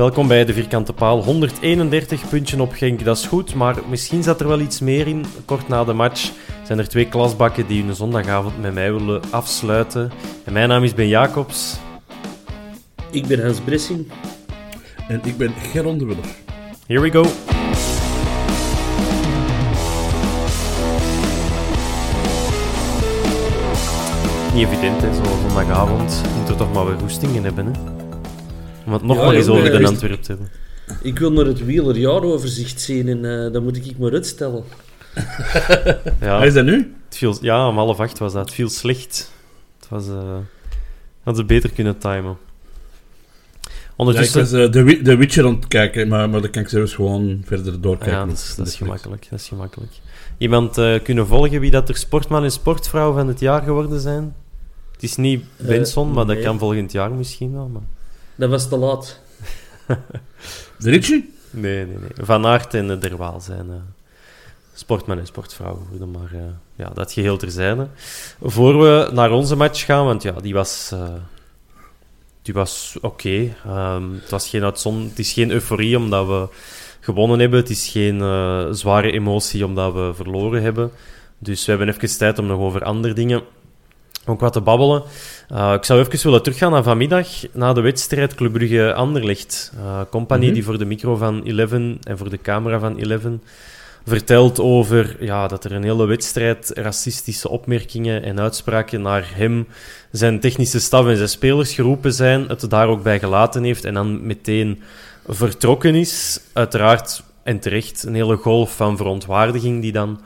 Welkom bij de Vierkante Paal. 131 puntje op Genk, dat is goed, maar misschien zat er wel iets meer in. Kort na de match zijn er twee klasbakken die hun zondagavond met mij willen afsluiten. En mijn naam is Ben Jacobs. Ik ben Hans Bressing. En ik ben Geron de Willer. Here we go. Niet evident, hè, zo zondagavond. Je moet er toch maar weer roestingen hebben, hè. Om het nog Ja, maar eens over maar de Antwerp te hebben. Ik wil naar het wielerjaaroverzicht zien en eh dan moet ik maar uitstellen. Ja, Wat is dat nu? het viel, ja, om half acht was dat. Het viel slecht. Het was... eh hadden ze beter kunnen timen. Ja, ik Ondertussen... was eh, de, de Witcher aan het kijken, maar, maar dan kan ik zelfs gewoon verder doorkijken. ja, dat is, dat gemakkelijk. Dat is gemakkelijk. Iemand eh, kunnen volgen wie dat er sportman en sportvrouw van het jaar geworden zijn? Het is niet Benson, maar dat kan volgend jaar misschien wel. Maar... Dat was te laat. De Ritchie? Nee, nee, nee. Van Aert en uh, Derwaal zijn eh, sportman en sportvrouw geworden. Maar eh, ja, dat geheel terzijde. Voor we naar onze match gaan, want ja, die was... eh, die was oké. Ehm, het, was geen uitzon- het is geen euforie omdat we gewonnen hebben. Het is geen eh, zware emotie omdat we verloren hebben. Dus we hebben even tijd om nog over andere dingen ook wat te babbelen. Uh, ik zou even willen teruggaan naar vanmiddag, na de wedstrijd Club Brugge-Anderlecht. Uh, compagnie Mhm. die voor de micro van Eleven en voor de camera van Eleven vertelt over ja, dat er een hele wedstrijd racistische opmerkingen en uitspraken naar hem, zijn technische staf en zijn spelers geroepen zijn, het daar ook bij gelaten heeft en dan meteen vertrokken is. Uiteraard en terecht een hele golf van verontwaardiging die dan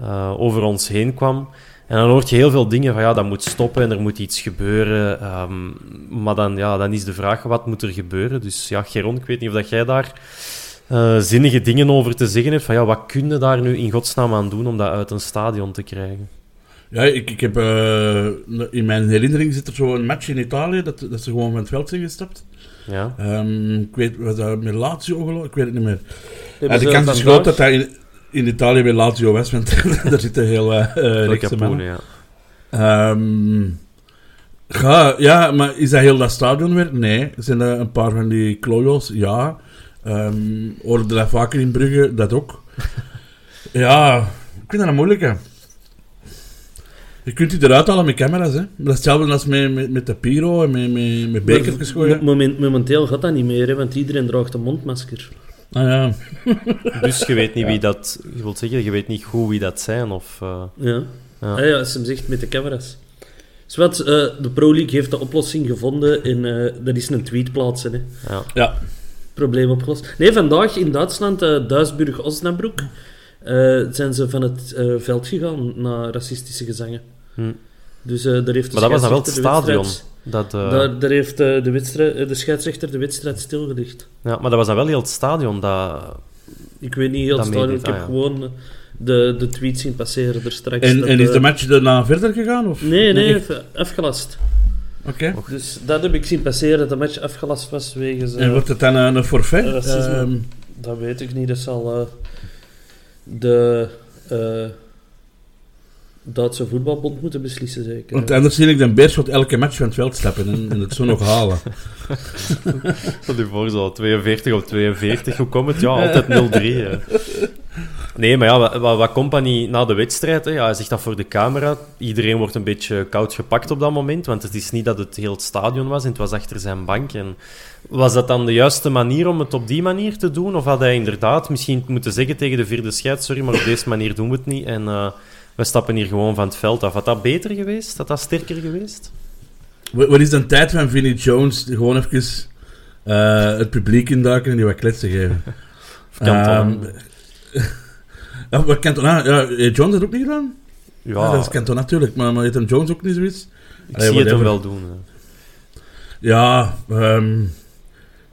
uh, over ons heen kwam. En dan hoort je heel veel dingen van ja, dat moet stoppen en er moet iets gebeuren. Um, maar dan, ja, dan is de vraag, wat moet er gebeuren? Dus ja, Geron, ik weet niet of dat jij daar uh, zinnige dingen over te zeggen hebt. Van ja, wat kun je daar nu in godsnaam aan doen om dat uit een stadion te krijgen? Ja, ik, ik heb... Uh, in mijn herinnering zit er zo een match in Italië, dat, dat ze gewoon van het veld zijn gestapt. Ja. Um, ik weet, was dat met Lazio geloof Ik weet het niet meer. Ja, de kans is groot dat hij in, Italië bij Lazio was, want daar zitten heel uh, rechtse mannen. ja. Um, ga, ja, maar is dat heel dat stadion weer? Nee. Zijn er een paar van die klojo's? Ja. Um, hoorde dat vaker in Brugge? Dat ook. ja, ik vind dat een moeilijke. Je kunt die eruit halen met camera's, hè. Dat is hetzelfde als met, met, met de Piro en met, met, met bekertjes gooien. Moment, momenteel gaat dat niet meer, hè, want iedereen draagt een mondmasker. Ah ja. dus je weet niet wie dat... Je wilt zeggen, je weet niet goed wie dat zijn, of... Uh, ja. Ja. Ah, ja, als hem zegt met de camera's. Zwat, uh, de Pro League heeft de oplossing gevonden en uh, dat is een tweet plaatsen. Hè. Ja. ja. Probleem opgelost. Nee, vandaag in Duitsland, uh, Duisburg-Osnabrück, zijn ze van het veld gegaan na racistische gezangen. Hm. Dus daar heeft de maar dat was dan wel het stadion. Dat, daar, daar, heeft de, wedstrijd, de scheidsrechter de wedstrijd stilgelegd. Ja, maar dat was dan wel heel het stadion dat... Ik weet niet heel het stadion, ik heb ah, ja. gewoon de, de tweets zien passeren er straks. En, en is de match daarna verder gegaan? Of? Nee, nee, nee. afgelast. Oké. Dus dat heb ik zien passeren, dat de match afgelast was wegens... eh, En wordt het dan een, een forfait? Racisme. Ehm, Dat weet ik niet. Dat zal eh, de eh, Duitse voetbalbond moeten beslissen, zeker. want anders zie ik de Beerschot elke match van het veld stappen en, en het zo nog halen. Stel je voor, zo 42 op 42, hoe komt het? Ja, altijd 0-3. hè. Nee, maar ja, wat, wat, wat Company na de wedstrijd, hè, ja, hij zegt dat voor de camera. Iedereen wordt een beetje koud gepakt op dat moment, want het is niet dat het heel het stadion was en het was achter zijn bank. En was dat dan de juiste manier om het op die manier te doen? Of had hij inderdaad misschien moeten zeggen tegen de vierde scheid, sorry, maar op deze manier doen we het niet en eh, we stappen hier gewoon van het veld af. Had dat beter geweest? Had dat sterker geweest? Wat is de tijd van Vinnie Jones? Gewoon even eh, het publiek induiken en die wat kletsen geven. Of ja, wat Cantona? Ja, heeft Jones dat ook niet gedaan? Ja, Ja, dat is Cantona natuurlijk, maar, maar heeft hem Jones ook niet zoiets? ik Allee, zie het hem wel doen. hè. Ja, ehm,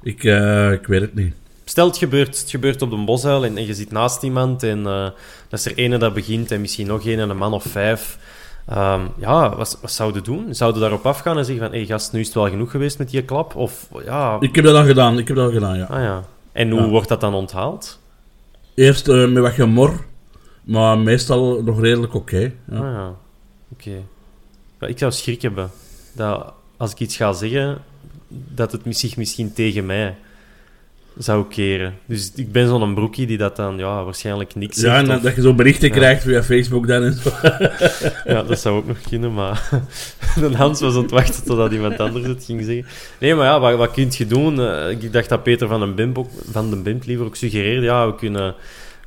ik, eh, ik weet het niet. Stel, het gebeurt, het gebeurt op de bosuil en, en je zit naast iemand en eh dat is er ene dat begint en misschien nog één en een man of vijf. Ehm, ja, wat, wat zouden doen? Zouden daarop afgaan en zeggen van, hé hey, gast, nu is het wel genoeg geweest met die klap? Of, ja... Ik heb dat al gedaan, ik heb dat al gedaan, ja. Ah ja. En hoe Ja. wordt dat dan onthaald? Eerst eh, met wat gemor, maar meestal nog redelijk oké. ja. Ah ja, oké. Ik zou schrik hebben dat als ik iets ga zeggen, dat het zich misschien tegen mij zou keren. Dus ik ben zo'n broekie die dat dan ja, waarschijnlijk niks zegt. Ja, en of- dat, je zo berichten Ja. krijgt via Facebook dan en zo. Ja, dat zou ook nog kunnen, maar de Hans was aan het wachten totdat iemand anders het ging zeggen. Nee, maar ja, wat, wat kun je doen? Eh, ik dacht dat Peter van den Bimp, ook, van den Bimp liever ook suggereerde, ja, we kunnen,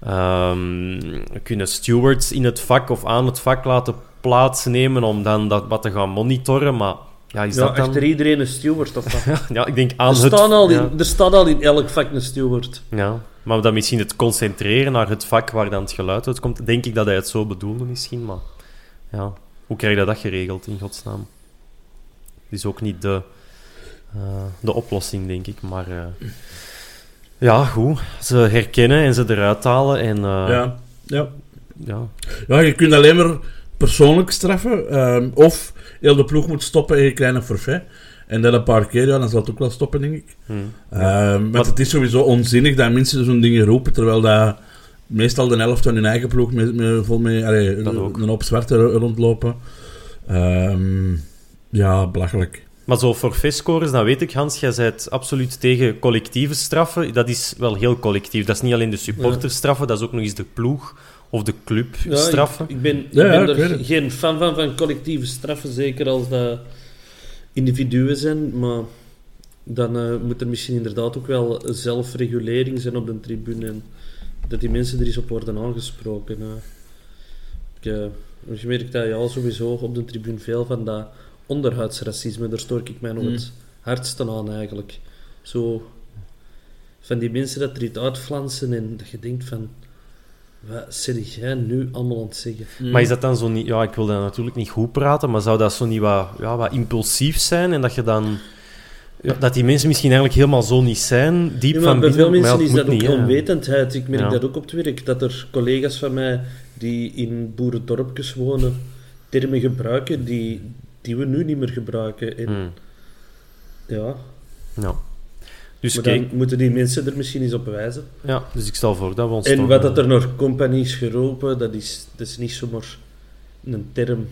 ehm, we kunnen stewards in het vak of aan het vak laten plaatsnemen om dan dat wat te gaan monitoren, maar ja, is ja, dat dan... achter iedereen een steward of wat? Ja, ik denk aan Er, het... staan al in, ja. er staat al in elk vak een steward. Ja, maar dan misschien het concentreren naar het vak waar dan het geluid uitkomt. Denk ik dat hij het zo bedoelde misschien, maar ja, hoe krijg je dat geregeld in godsnaam? Het is ook niet de, eh, de oplossing, denk ik, maar eh, ja, goed. Ze herkennen en ze eruit halen en eh, Ja, ja. ja. ja, je kunt alleen maar persoonlijk straffen. ehm, of heel de ploeg moet stoppen krijgt een forfait. En dat een paar keer, ja, dan zal het ook wel stoppen, denk ik. Hm. Ehm, want Wat- het is sowieso onzinnig dat mensen zo'n dingen roepen, terwijl dat meestal de helft van hun eigen ploeg met, met, vol allee, ook. een hoop zwarte ro- rondlopen. Ehm, ja, belachelijk. Maar zo forfaitscores, dan weet ik, Hans, jij bent absoluut tegen collectieve straffen. Dat is wel heel collectief. Dat is niet alleen de supporterstraffen, dat is ook nog eens de ploeg of de club Ja, straffen. Ik, ik ben, ik Ja, ben er geen fan van, van collectieve straffen, zeker als dat individuen zijn. Maar dan eh, moet er misschien inderdaad ook wel zelfregulering zijn op de tribune. En dat die mensen er eens op worden aangesproken. eh. Ik, eh, je merkt dat ja, sowieso op de tribune veel van dat onderhuidsracisme, daar stoor ik mij nog Mm. het hardste aan eigenlijk. Zo van die mensen dat er iets uitflansen en dat je denkt van... Wat zit jij nu allemaal aan het zeggen? Maar is dat dan zo niet... Ja, ik wil dat natuurlijk niet goed praten, maar zou dat zo niet wat, ja, wat impulsief zijn? En dat je dan... Ja, dat die mensen misschien eigenlijk helemaal zo niet zijn, diep Ja, maar van bij binnen. veel mensen maar ja, is dat ook niet, onwetendheid. Ik merk Ja. dat ook op het werk. Dat er collega's van mij die in boerendorpjes wonen, termen gebruiken die, die we nu niet meer gebruiken. En, Hmm. ja, Ja. Dus maar kijk, dan moeten die mensen er misschien eens op wijzen. ja, dus ik stel voor dat we ons En toch, wat eh, dat er naar companies geroepen, dat is, dat is niet zomaar een term.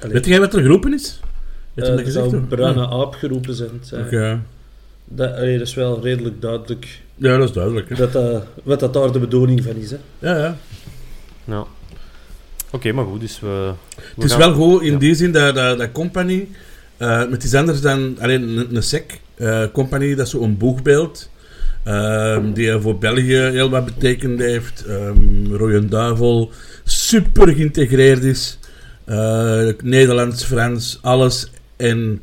Allee, Weet jij wat er geroepen is? Weet eh, dat er gezegd? zou of? bruine Ja. aap geroepen zijn. Oké. Dat, allee, dat is wel redelijk duidelijk Ja, dat is duidelijk. hè. dat, dat, wat dat daar de bedoeling van is. Hè. Ja, ja. Ja. Oké, maar goed, dus we... we Het is gaan- wel goed in Ja. die zin dat, dat, dat Company, eh met iets anders dan alleen een, een sec. Eh, company, dat is zo'n boegbeeld. ehm, die voor België heel wat betekend heeft. Um, Rode Duivel, super geïntegreerd is. Eh, Nederlands, Frans, alles. En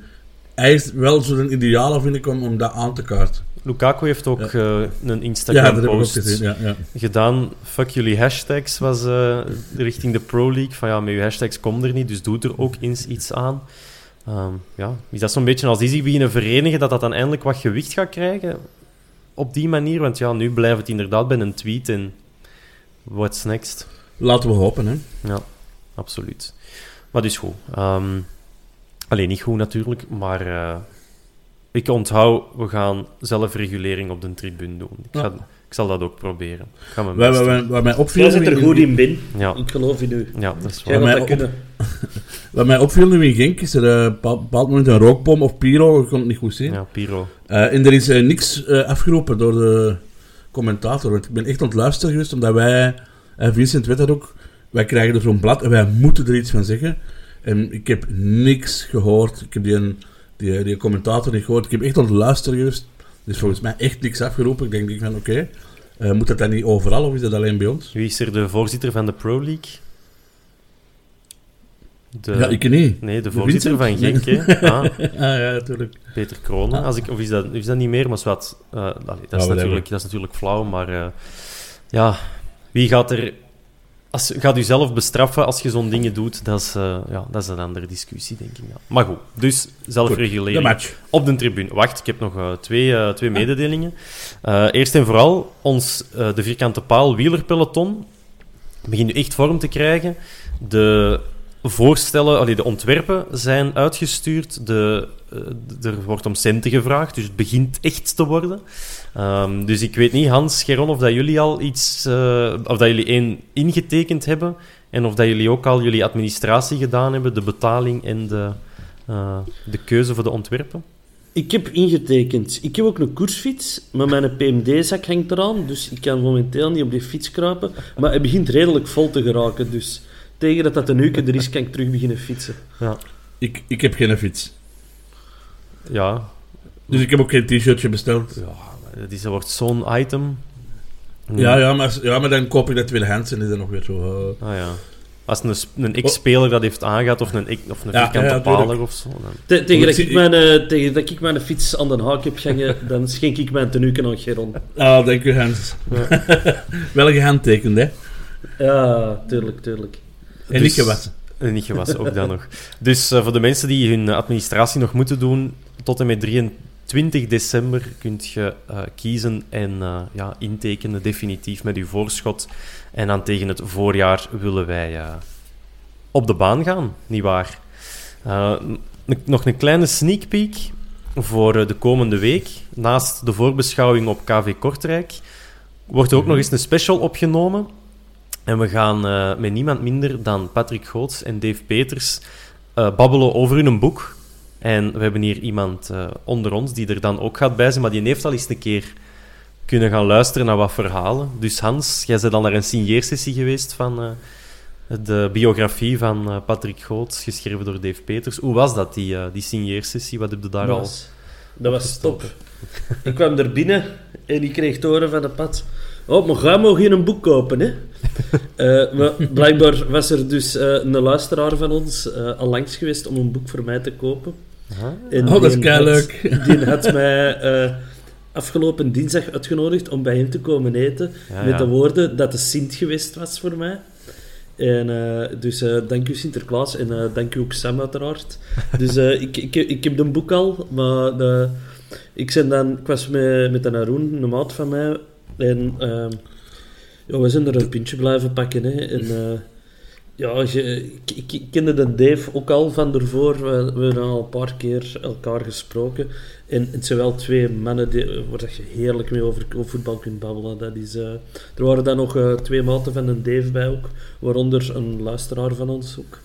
hij is wel zo'n ideale, vind ik, om, om dat aan te kaarten. Lukaku heeft ook Ja. eh, een Instagram-post gezien. Ja, ja. gedaan. Fuck jullie hashtags was richting de Pro League. Van ja, met je hashtags komt er niet, dus doe er ook eens iets aan. Ehm, ja, is dat zo'n beetje als die zich beginnen verenigen, dat dat dan eindelijk wat gewicht gaat krijgen? Op die manier? Want ja, nu blijft het inderdaad bij een tweet en what's next? Laten we hopen, hè. Ja, absoluut. Maar dus goed. Ehm, Alleen niet goed natuurlijk, maar eh, ik onthoud, we gaan zelfregulering op de tribune doen. Ik, ga, ik zal dat ook proberen. Ik ga mijn Waar, best waar, mij opviel... Jij zit er goed in, Bin. Ja. Ik geloof in u. Ja, dat is Jij waar. dat op- kunnen. Wat mij opviel nu in Genk is er eh, op een bepaald moment een rookbom of pyro, ik kon het niet goed zien. Ja, Piro. Eh, en er is eh, niks afgeroepen door de commentator. Want ik ben echt luisteren geweest, omdat wij, en Vincent weet dat ook, wij krijgen er zo'n blad en wij moeten er iets van zeggen. En ik heb niks gehoord. Ik heb die, die, die commentator niet gehoord. Ik heb echt luisteren geweest. Er is volgens mij echt niks afgeroepen. Ik denk, denk van, oké, moet dat dan niet overal of is dat alleen bij ons? Wie is er de voorzitter van de Pro League? De... ja, ik niet. Nee, de De voorzitter van? Genk, hè? Ah, ah ja, natuurlijk. Peter Kronen. Als ik, of is dat, is dat niet meer? Maar zwart. allee, dat, is natuurlijk, dat is natuurlijk flauw, maar eh, ja, wie gaat er... Als, gaat u zelf bestraffen als je zo'n dingen doet? Dat is, eh, ja, dat is een andere discussie, denk ik. Ja. Maar goed, dus De zelfregulering match. op de tribune. Wacht, ik heb nog twee, twee mededelingen. Eerst en vooral, ons, de vierkante paal wielerpeloton begint nu echt vorm te krijgen. De voorstellen, allee, de ontwerpen zijn uitgestuurd. De, eh, er wordt om centen gevraagd, dus het begint echt te worden. Ehm, dus ik weet niet, Hans, Geron, of dat jullie al iets... eh, of dat jullie één ingetekend hebben en of dat jullie ook al jullie administratie gedaan hebben, de betaling en de, eh, de keuze voor de ontwerpen. Ik heb ingetekend. Ik heb ook een koersfiets, maar mijn PMD-zak hangt eraan, dus ik kan momenteel niet op die fiets kruipen. Maar hij begint redelijk vol te geraken, dus tegen dat dat een uur er is, kan ik terug beginnen fietsen. Ja. Ik, ik heb geen fiets. Ja, Dus ik heb ook geen t-shirtje besteld. ja dat is, dat wordt zo'n item. Ja, ja, maar, ja, maar dan koop ik dat tweedehands en is dat nog weer zo... eh, Ah, ja. Als een, een ex-speler dat heeft aangehad, of een, of een Ja, vierkante ja, paler tuurlijk. of zo. Dan. Te- tegen, dat ik mijn, eh, tegen dat ik mijn fiets aan de haak heb gangen, dan schenk ik mijn tenuken aan Geron. Ah, dank u, Hans. Wel gehandtekend, hè? Ja, tuurlijk, tuurlijk. En Dus- niet gewassen. En niet gewassen, ook dan nog. Dus eh, voor de mensen die hun administratie nog moeten doen, tot en met 23 december kunt je eh, kiezen en eh, ja, intekenen definitief met uw voorschot. En dan tegen het voorjaar willen wij op de baan gaan, nietwaar? Nog een kleine sneak peek voor de komende week. Naast de voorbeschouwing op KV Kortrijk wordt er ook nog eens een special opgenomen. En we gaan eh, met niemand minder dan Patrick Goots en Dave Peters eh, babbelen over hun boek. En we hebben hier iemand eh, onder ons die er dan ook gaat bij zijn, maar die heeft al eens een keer kunnen gaan luisteren naar wat verhalen. Dus Hans, jij bent al naar een signeersessie geweest van de biografie van Patrick Goots, geschreven door Dave Peters. Hoe was dat, die, die signeersessie? Wat heb je daar Dat al... was, dat was top. Ik kwam er binnen en ik kreeg horen van de pad. Oh, maar ga maar geen een boek kopen, hè? Eh, maar blijkbaar was er dus eh, een luisteraar van ons eh, al langs geweest om een boek voor mij te kopen. En Oh, dat is die keileuk. Die had mij eh, afgelopen dinsdag uitgenodigd om bij hem te komen eten. Ja, met ja. de woorden dat de Sint geweest was voor mij. En eh, dus eh, dank u Sinterklaas en eh, dank u ook Sam uiteraard. Dus eh, ik, ik, ik heb een boek al, maar de, ik, ben dan, ik was met, met een Haroon, een maat van mij, en ehm, ja, we zijn er een pintje blijven pakken. Hè, en, eh, ja, ik, ik, kende de Dave ook al van ervoor. We, we hebben al een paar keer elkaar gesproken. En het zijn wel twee mannen die, waar je heerlijk mee over, voetbal kunt babbelen. Dat is, eh, er waren dan nog eh, twee maten van een Dave bij ook, waaronder een luisteraar van ons ook.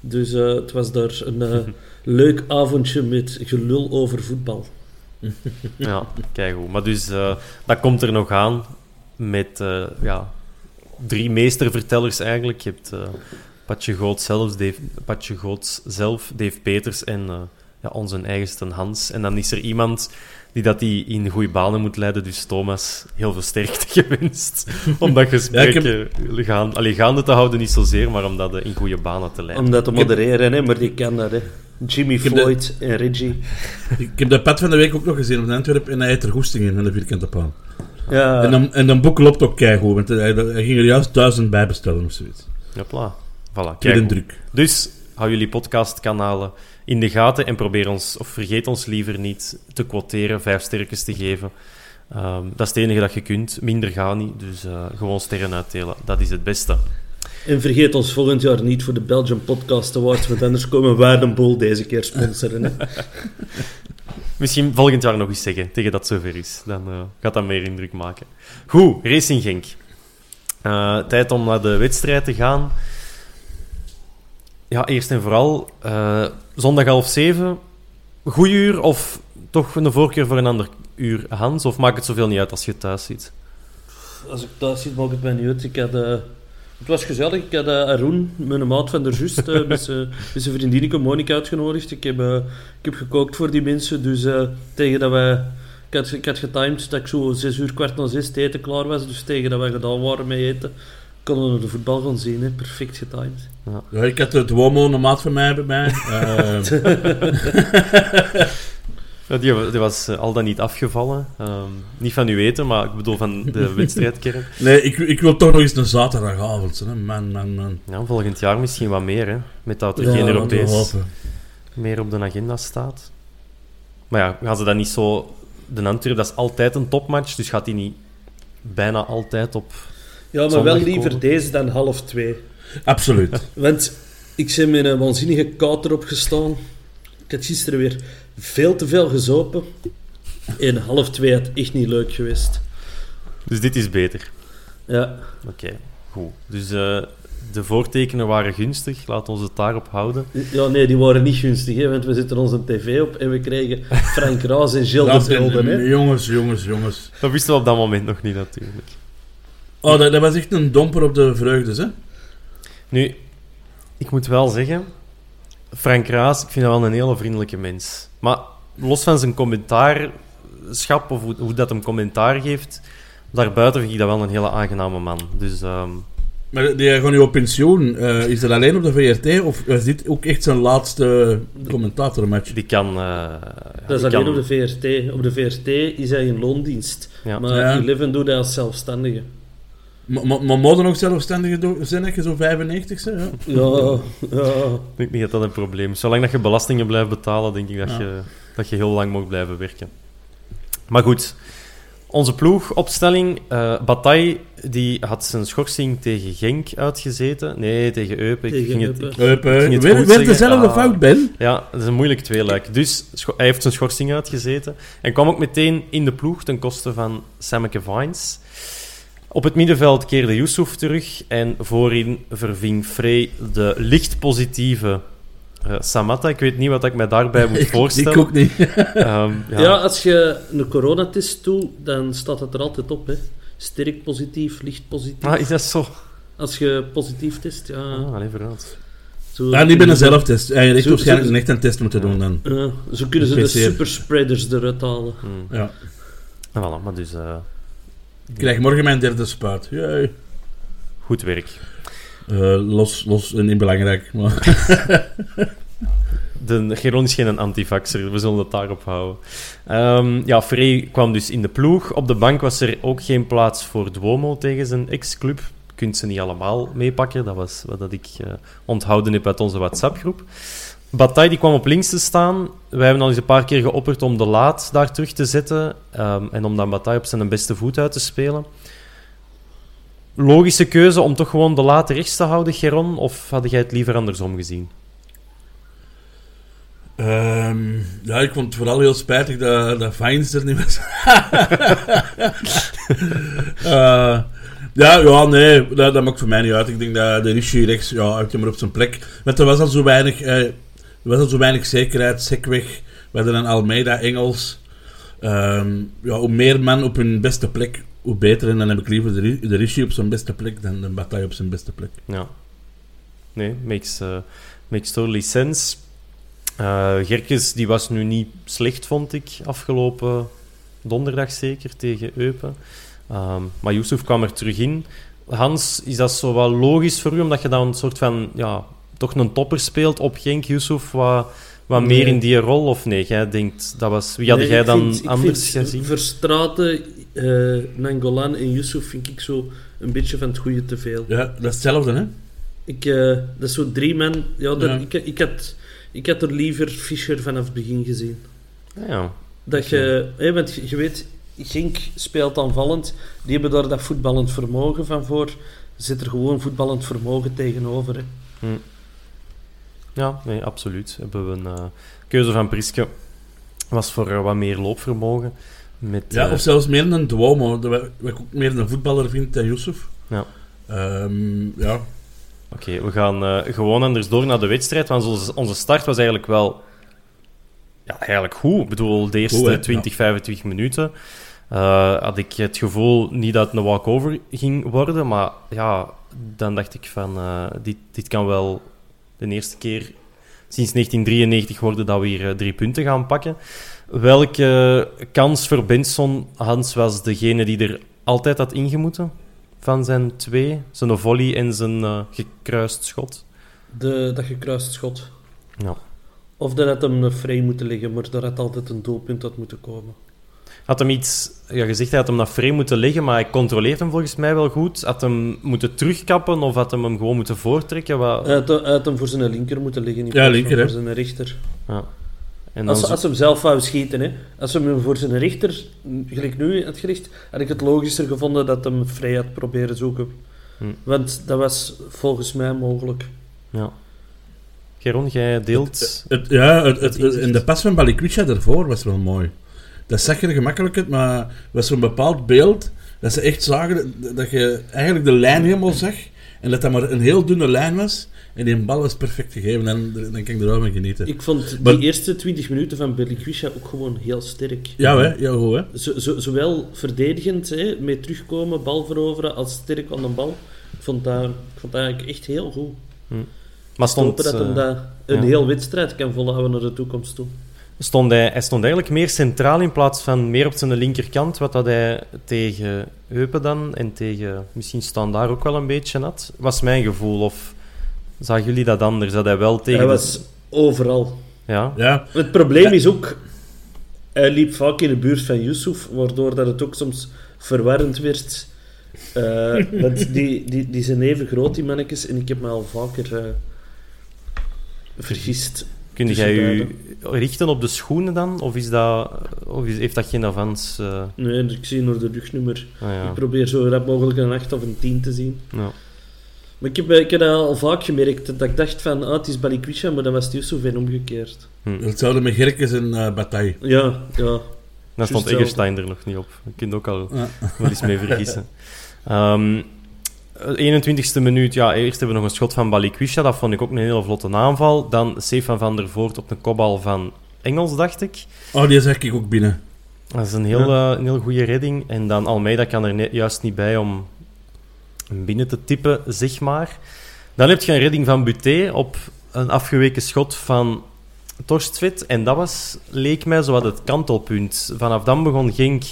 Dus het was daar een leuk avondje met gelul over voetbal. Ja, kijk goed. Maar dus, eh, dat komt er nog aan met eh, ja, drie meestervertellers eigenlijk. Je hebt eh Patje Goots zelf, Dave, Patje Goots zelf, Dave Peters en ja, onze eigenste Hans. En dan is er iemand die dat die in goede banen moet leiden. Dus Thomas, heel veel sterkte gewenst om dat gesprek Ja, gaan, allee, gaande te houden, niet zozeer, maar om dat in goede banen te leiden. Om dat te modereren, hè, maar die kan dat. Hè. Jimmy de- Floyd en Reggie. Ik heb de pad van de week ook nog gezien op Antwerpen en hij heeft er goesting in, van de vierkante paal. Ja, En, dan, en dan boek loopt ook keigoed, want hij, hij ging er juist duizend bij bestellen of zoiets. Hopla. Voilà, Kijk druk. Dus hou jullie podcastkanalen in de gaten en probeer ons, of vergeet ons liever niet te quoteren, vijf sterretjes te geven. Ehm, dat is het enige dat je kunt. Minder gaat niet, dus eh, gewoon sterren uitdelen. Dat is het beste. En vergeet ons volgend jaar niet voor de Belgian Podcast Awards, want anders komen Waardenbol deze keer sponsoren. Misschien volgend jaar nog eens zeggen, tegen dat zover is. Dan eh, gaat dat meer indruk maken. Goed, Racing Genk. Eh, tijd om naar de wedstrijd te gaan. Ja, eerst en vooral, eh, zondag half zeven. Goeie uur of toch een voorkeur voor een ander uur, Hans? Of maakt het zoveel niet uit als je thuis zit? Als ik thuis zit, maakt het mij niet uit. Ik had, het was gezellig. Ik had uh, Arun, mijn maat van der Just, eh, met zijn vriendinnetje Monika uitgenodigd. Ik heb, eh, ik heb gekookt voor die mensen. Dus tegen dat wij... Ik had, ik had getimed dat ik zo zes uur, kwart na zes, het eten klaar was. Dus tegen dat wij gedaan waren met eten, konden we de voetbal gaan zien. Hè. Perfect getimed. Ja, ik had het Womo, een maat van mij bij mij. Ja, die, die was eh, al dan niet afgevallen. Ehm, niet van u weten, maar ik bedoel van de wedstrijdkern. nee, ik, ik wil toch nog eens een zaterdagavond. Hè. Man, man, man. Ja, volgend jaar misschien wat meer, hè. Met dat er Ja, geen Europees meer op de agenda staat. Maar ja, gaan ze dat niet zo... De Antwerp, dat is altijd een topmatch, dus gaat die niet bijna altijd op... Ja, maar Zondag wel liever komen. deze dan half twee. Absoluut. Want ik ben met een waanzinnige kater opgestaan. Ik had gisteren weer veel te veel gezopen. En half twee had echt niet leuk geweest. Dus dit is beter. Ja. Oké, goed. Dus eh, de voortekenen waren gunstig, laten we het daarop houden. ja, nee, die waren niet gunstig, hè, want we zetten onze tv op en we kregen Frank Raas en Gilles Dat de Beelden. Hè. Jongens, jongens, jongens. Dat wisten we op dat moment nog niet, natuurlijk. Oh, dat, dat was echt een domper op de vreugdes, hè? Nu, ik moet wel zeggen, Frank Raas, ik vind dat wel een hele vriendelijke mens. Maar los van zijn commentaarschap, of hoe, hoe dat hem commentaar geeft, daarbuiten vind ik dat wel een hele aangename man. Dus ehm, Maar die gaat nu op pensioen. Eh, is dat alleen op de VRT of is dit ook echt zijn laatste commentatormatch? die kan... eh, Dat is alleen kan- op de VRT. Op de VRT is hij in loondienst. Ja. Maar Ja. Eleven doet hij als zelfstandige. Maar maar- maar moet er nog zelfstandige zijn, dat je zo 95 bent? Ja. Ja, ja. Ik denk niet dat dat een probleem is. Zolang dat je belastingen blijft betalen, denk ik dat, Ja. je, dat je heel lang mag blijven werken. Maar goed, onze ploegopstelling. eh Bataille die had zijn schorsing tegen Genk uitgezeten. Nee, tegen Eupen. Tegen ging het, Eupen. ging het weer weer zeggen. dezelfde Ah. fout, Ben. ja, dat is een moeilijk tweeluik. Dus hij heeft zijn schorsing uitgezeten. En kwam ook meteen in de ploeg ten koste van Sammeke Vines. Op het middenveld keerde Yusuf terug. En voorin verving Frey de licht positieve eh, Samatta. Ik weet niet wat ik me daarbij moet voorstellen. Ik ook niet. Ehm, ja. Ja. als je een coronatest doet, dan staat het er altijd op. Hè. Sterk positief, licht positief. Ah, is dat zo? Als je positief test, ja. Ah, alleen vooruit. Zo, Ja, niet bij een zelftest. Heeft echt Zo- waarschijnlijk een echt een test moeten doen dan. Ja, zo kunnen ze de superspreaders eruit halen. Ja. Ah, voilà, maar dus eh, Ik krijg morgen mijn derde spuit. Jee. goed werk. Eh, los, los en niet belangrijk. Maar De Geron is geen antivaxer, we zullen het daarop houden. Ehm, ja, Frey kwam dus in de ploeg. Op de bank was er ook geen plaats voor Duomo tegen zijn ex-club. Je kunt ze niet allemaal meepakken, dat was wat dat ik eh, onthouden heb uit onze WhatsApp-groep. Bataille die kwam op links te staan. Wij hebben al eens een paar keer geopperd om de laat daar terug te zetten. ehm, en om dan Bataille op zijn beste voet uit te spelen. Logische keuze om toch gewoon de laat rechts te houden, Geron? Of had jij het liever andersom gezien? Ehm, ja, ik vond het vooral heel spijtig dat, dat Vines er niet was. Eh, ja, ja, nee, dat, maakt voor mij niet uit. Ik denk dat de Rishi rechts, ja, hem maar op zijn plek. Want er was al zo weinig, eh, er was al zo weinig zekerheid. Sekweg, we hadden een Almeida, Engels. Ehm, ja, hoe meer man op hun beste plek, hoe beter. En dan heb ik liever de, Ri- de Rishi op zijn beste plek dan de Bataille op zijn beste plek. Ja. Nee, makes, eh, makes totally sense. Eh, Gerkes die was nu niet slecht, vond ik, afgelopen donderdag zeker, tegen Eupen. Ehm, maar Yusuf kwam er terug in. Hans, is dat zo wel logisch voor u, omdat je dan een soort van, ja, toch een topper speelt op Genk, Yusuf, wat, wat Nee. meer in die rol? Of nee, jij denkt, dat was... Wie had Nee, jij dan vind- ik anders vind gezien? Verstraten, eh Nangolan en Yusuf vind ik zo een beetje van het goede te veel. Ja, dat is hetzelfde, hè? Ik, eh, dat is zo drie man. Ja, dat, Ja. Ik, ik, had, ik had er liever Fischer vanaf het begin gezien. Ja, Dat je, hè, want je, je weet, Gink speelt aanvallend. Die hebben daar dat voetballend vermogen van voor. Zit er gewoon voetballend vermogen tegenover. Hè. Hm. Ja, nee, absoluut. Hebben we een eh, keuze van Priske. Was voor eh, wat meer loopvermogen. Met, Ja, eh, of zelfs meer een Duomo, wat ik ook meer een voetballer vind dan Yusuf. ja. Ehm, ja. Oké, we gaan gewoon anders door naar de wedstrijd. Want onze, onze start was eigenlijk wel ja, eigenlijk goed. Ik bedoel, de eerste Goed, hè? 20, 25 minuten had ik het gevoel niet dat het een walkover ging worden. Maar ja, dan dacht ik van, dit, dit kan wel de eerste keer sinds 1993 worden dat we hier eh, drie punten gaan pakken. Welke kans voor Benson, Hans, was degene die er altijd had ingemoeten? Van zijn twee, zijn volley en zijn eh, gekruist schot. De, dat gekruist schot. Ja. Of dat had hem vrij moeten liggen, maar daar had altijd een doelpunt had moeten komen. Had hem iets ja, gezegd, hij had hem naar frame moeten leggen, maar hij controleert hem volgens mij wel goed. Had hem moeten terugkappen of had hem hem gewoon moeten voortrekken? Wat... Hij had, hij had hem voor zijn linker moeten liggen, in Ja, plaats van linker, hè. voor zijn rechter. Ja. En dan Als, zo- als hem zelf wou schieten, hè. als hem voor zijn rechter, gelijk nu had gericht, had ik het logischer gevonden dat hem vrij had proberen zoeken. Hm. Want dat was volgens mij mogelijk. ja. Geron, jij deelt... Het, ja, het, het, inzicht. en de pas van Balikwisha daarvoor was wel mooi. Dat zag er gemakkelijk uit, maar was zo'n bepaald beeld dat ze echt zagen dat, dat je eigenlijk de lijn helemaal zag en dat dat maar een heel dunne lijn was en die bal was perfect gegeven en dan kan ik er wel van genieten. Ik vond die Maar- eerste 20 minuten van Belikwisha ook gewoon heel sterk. Ja, hè? Ja, goed, hè? Zo, zo, zowel verdedigend, hè, mee terugkomen, bal veroveren, als sterk aan de bal. Ik vond dat, ik vond dat eigenlijk echt heel goed. Maar Ik hoop stond, dat hem eh, dat een ja. heel wedstrijd kan volhouden naar de toekomst toe. Stond hij, hij stond eigenlijk meer centraal in plaats van meer op zijn linkerkant, wat dat hij tegen Eupen dan en tegen misschien staan daar ook wel een beetje had. Was mijn gevoel, of zagen jullie dat anders? Dat hij wel tegen... Hij de- was overal. Ja, Ja, Het probleem is ook, hij liep vaak in de buurt van Yusuf, waardoor dat het ook soms verwarrend werd. Eh, want die, die, die zijn even groot, die mannetjes, en ik heb me al vaker eh, vergist. Kun jij je richten op de schoenen dan? Of, is dat, of is, heeft dat geen avans? eh? Nee, ik zie naar de rugnummer. Ah, ja. Ik probeer zo rap mogelijk een 8 of een 10 te zien. Ja. Maar ik heb, ik heb dat al vaak gemerkt, dat ik dacht van, ah, het is Balikwisha, maar dan was het Yusuf en omgekeerd. hetzelfde met Gerkes en eh Bataille. Ja, ja. Dan stond hetzelfde. Egerstein er nog niet op. Je kunt ook al Ja. wel eens mee vergissen. Ehm 21ste minuut, ja, eerst hebben we nog een schot van Balikwisha. Dat vond ik ook een hele vlotte aanval. Dan Stefan van der Voort op een kopbal van Engels, dacht ik. Oh, die zag ik ook binnen. Dat is een heel, eh, een heel goede redding. En dan Almeida kan er net, juist niet bij om binnen te tippen, zeg maar. Dan heb je een redding van Buté op een afgeweken schot van Torstvet. En dat was, leek mij zo wat het kantelpunt. Vanaf dan begon Genk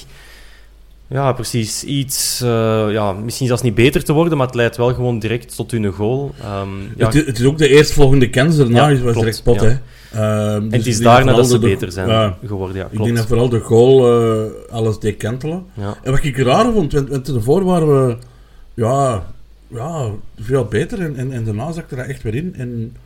ja, precies iets, eh, ja, misschien zelfs niet beter te worden, maar het leidt wel gewoon direct tot hun goal. Ehm, ja, Het, is- het is ook de eerstvolgende kans daarna, Ja, is was direct pot, ja. hè. Ehm, en dus het is ik denk daarna dat ze de- beter zijn geworden. Ja, ik denk dat vooral de goal eh, alles deed kantelen. En wat ik raar vond, want, want ervoor waren we ja, ja, veel beter en, en, en daarna zakte dat echt weer in. En,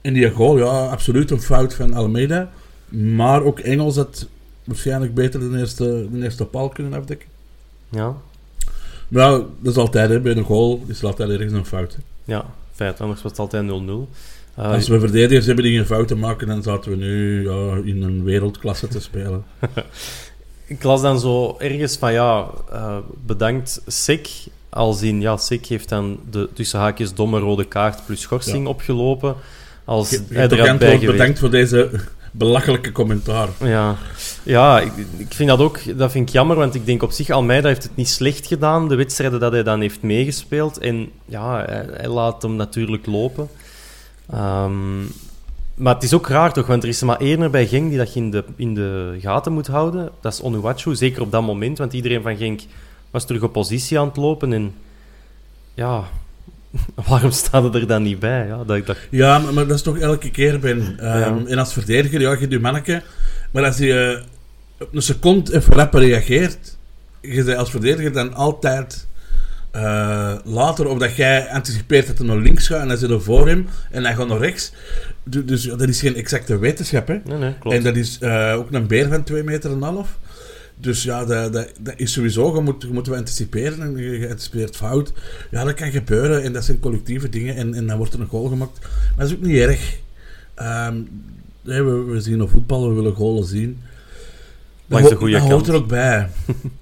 en die goal, ja, absoluut een fout van Almeida. Maar ook Engels had waarschijnlijk beter de eerste, de eerste paal kunnen afdekken. Ja, Maar ja, dat is altijd, hè, bij een goal is er altijd ergens een fout. hè. ja, feit. Anders was het altijd 0-0. Eh, Als we verdedigers hebben die geen fouten maken, dan zaten we nu ja, in een wereldklasse te spelen. Ik las dan zo ergens van ja, eh, bedankt SEC. Als in ja, SEC heeft dan de tussen haakjes domme rode kaart plus schorsing Ja. opgelopen. Als Je, je hij er had bij geweest. bedankt voor deze belachelijke commentaar. Ja, ja ik, ik vind dat ook dat vind ik jammer, want ik denk op zich, Almeida heeft het niet slecht gedaan, de wedstrijden dat hij dan heeft meegespeeld. En ja, hij, laat hem natuurlijk lopen. Ehm, maar het is ook raar toch, want er is er maar één bij Genk die dat je in de, in de gaten moet houden. Dat is Onuwachu, zeker op dat moment, want iedereen van Genk was terug op positie aan het lopen. En ja, waarom staat er dan niet bij? Ja, dat, dat, Ja, maar, maar dat is toch elke keer, Ben. Ehm, Ja. En als verdediger, ja, je doet manneke. Maar als je eh, op een seconde even rapper reageert, je bent als verdediger dan altijd eh, later, of dat jij anticipeert dat hij naar links gaat en hij zit er voor hem en hij gaat naar rechts. Du- Dus dat is geen exacte wetenschap, hè. nee, nee, klopt. En dat is eh, ook een beer van 2 meter en half. Dus ja, dat, dat, dat is sowieso, je moet, je moet anticiperen en je, je anticipeert fout. Ja, dat kan gebeuren en dat zijn collectieve dingen en, en dan wordt er een goal gemaakt. Maar dat is ook niet erg. Ehm, nee, we, we zien op voetbal, we willen goalen zien. Dat, de ho- dat hoort er ook bij.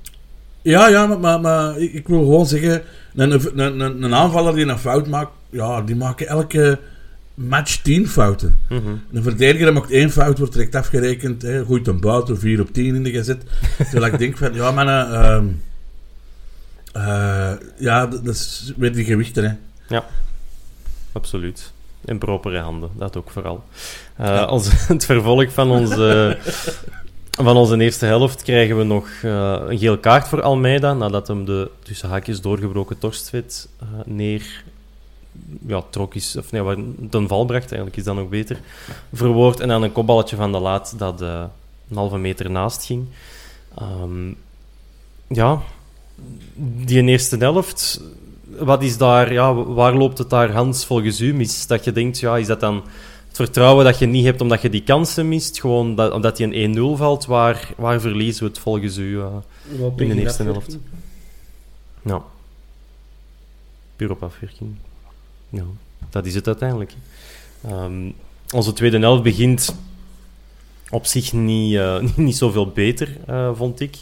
ja, ja, maar, maar, maar ik, ik wil gewoon zeggen, een, een, een, een aanvaller die een fout maakt, ja, die maken elke match tien fouten. Mhm. Een verdediger maakt één fout, wordt direct afgerekend. Hè, gooit een buiten, 4 op 10 in de gezet. Terwijl ik denk van, ja mannen, ehm, eh, ja, dat is weer die gewichten. Hè. Absoluut. In propere handen, dat ook vooral. Eh, als, het vervolg van onze, van onze eerste helft krijgen we nog eh, een geel kaart voor Almeida, nadat hem de tussen haakjes doorgebroken Torstvet eh, neer ja, trok is, of nee, wat ten val bracht, eigenlijk is dat nog beter verwoord. En dan een kopballetje van de laat dat eh, een halve meter naast ging. Ehm, ja, die eerste helft, wat is daar, ja, waar loopt het daar Hans volgens u mis? Dat je denkt, ja, is dat dan het vertrouwen dat je niet hebt omdat je die kansen mist, gewoon dat, omdat die een 1-0 valt, waar, waar verliezen we het volgens u? eh? In de eerste afwerking? ja. Puur op afwerking. Ja, dat is het uiteindelijk. Ehm, onze tweede helft begint op zich niet, eh, niet zoveel beter, eh, vond ik.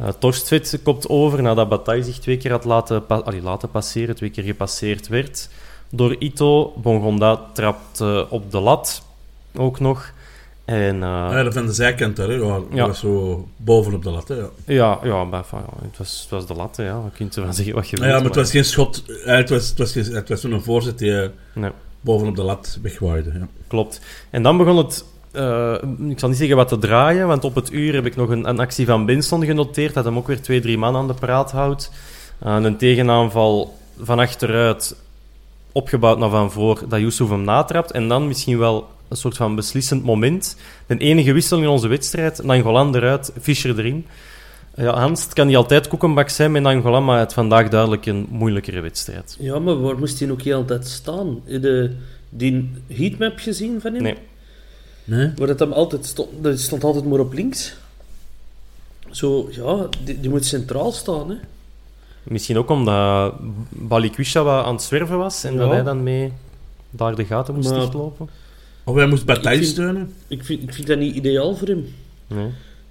Uh, Torstvet komt over nadat Bataille zich twee keer had laten, pa- laten passeren, twee keer gepasseerd werd door Ito. Bongonda trapt eh, op de lat ook nog. En, eh, Ja, dat van de zijkant daar, hè. Ja, dat Ja. was zo bovenop de lat. Hè, ja. ja, ja, maar, enfin, ja, het, was, het was de lat, hè, ja. je kunt ervan zeggen wat je Ja, wilt. maar het was geen schot. eh, Het was, het was, het was zo'n voorzet die eh, Nee. bovenop de lat wegwaaide. Ja. Klopt. En dan begon het, ik zal niet zeggen wat te draaien, want op het uur heb ik nog een, een actie van Benson genoteerd, dat hem ook weer twee, drie man aan de praat houdt. Een tegenaanval van achteruit, opgebouwd naar van voor, dat Yusuf hem natrapt. En dan misschien wel een soort van beslissend moment. De enige wissel in onze wedstrijd, Nangolan eruit, Fischer erin. Ja, Hans, het kan niet altijd koekenbak zijn met Nangolan, maar het is vandaag duidelijk een moeilijkere wedstrijd. Ja, maar waar moest hij ook heel altijd staan? Heb je die heatmap gezien van hem? Nee. Nee? Waar het hem altijd stond, dat stond altijd maar op links. Zo, ja, die, die moet centraal staan, hè. Misschien ook omdat Balikwisha wat aan het zwerven was en dat Ja. hij dan mee daar de gaten moest Maar- dichtlopen. Of hij moest Bataille Ik vind- steunen. Ik vind, ik vind dat niet ideaal voor hem. Nee.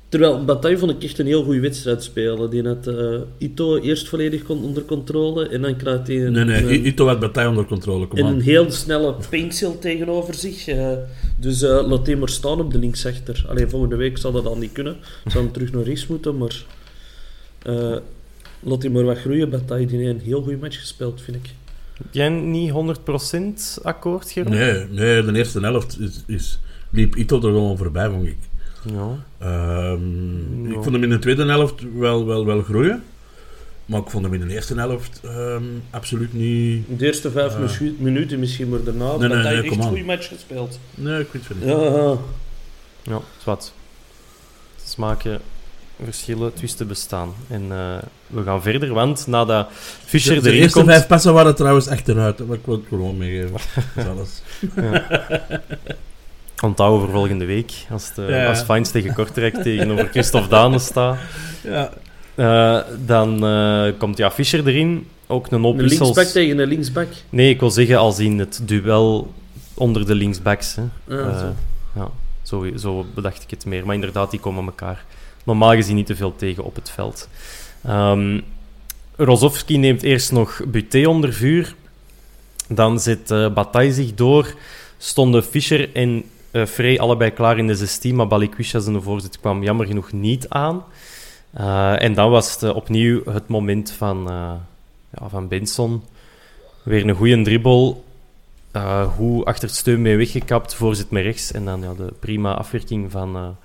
Terwijl Bataille vond ik echt een heel goede wedstrijd spelen. Die had eh, Ito eerst volledig kon- onder controle en dan krijgt hij een, Nee, nee, een, Ito had Bataille onder controle. Kom en aan. een heel snelle pencil tegenover zich. eh. dus eh, laat hem maar staan op de linksachter. Alleen volgende week zal dat al niet kunnen. Zal hem terug naar rechts moeten, maar eh, laat hem maar wat groeien. Bataille die heeft een heel goede match gespeeld, vind ik. Jij niet 100% akkoord, Geron? Nee, nee, de eerste helft is, is, liep Ito er gewoon voorbij, vond ik. Ja. Ehm, Ja. Ik vond hem in de tweede helft wel, wel, wel groeien. Maar ik vond hem in de eerste helft ehm, absoluut niet... De eerste vijf minu- minuten misschien, maar daarna Nee, nee, nee, echt een goede match gespeeld. Nee, ik vind het niet. Ja, ja. Ja, wat. Smaken, verschillen, twisten bestaan. En eh, we gaan verder, want nadat Fischer De, de erin eerste komt... vijf passen waren trouwens achteruit. Wil ik wil het gewoon meegeven. Dat is alles. Onthouden voor volgende week, als, de, Ja. als Fines tegen Kortrijk tegenover Christophe Dane staat. Ja. Eh, dan eh, komt ja, Fischer erin, ook een hoop Een wissels. linksback tegen een linksback. Nee, ik wil zeggen als in het duel onder de linksbacks. Hè. Ja, Eh, zo. ja, zo, zo bedacht ik het meer. Maar inderdaad, die komen elkaar normaal gezien niet te veel tegen op het veld. Ehm Rozovski neemt eerst nog Buté onder vuur. Dan zet eh Bataille zich door. Stonden Fischer en eh Frey allebei klaar in de 16, maar Balikwisha zijn voorzet kwam jammer genoeg niet aan. Eh, en dan was het opnieuw het moment van, ja, van Benson. Weer een goede dribbel. Hoe achter het steun mee weggekapt, voorzet met rechts. En dan ja, de prima afwerking van,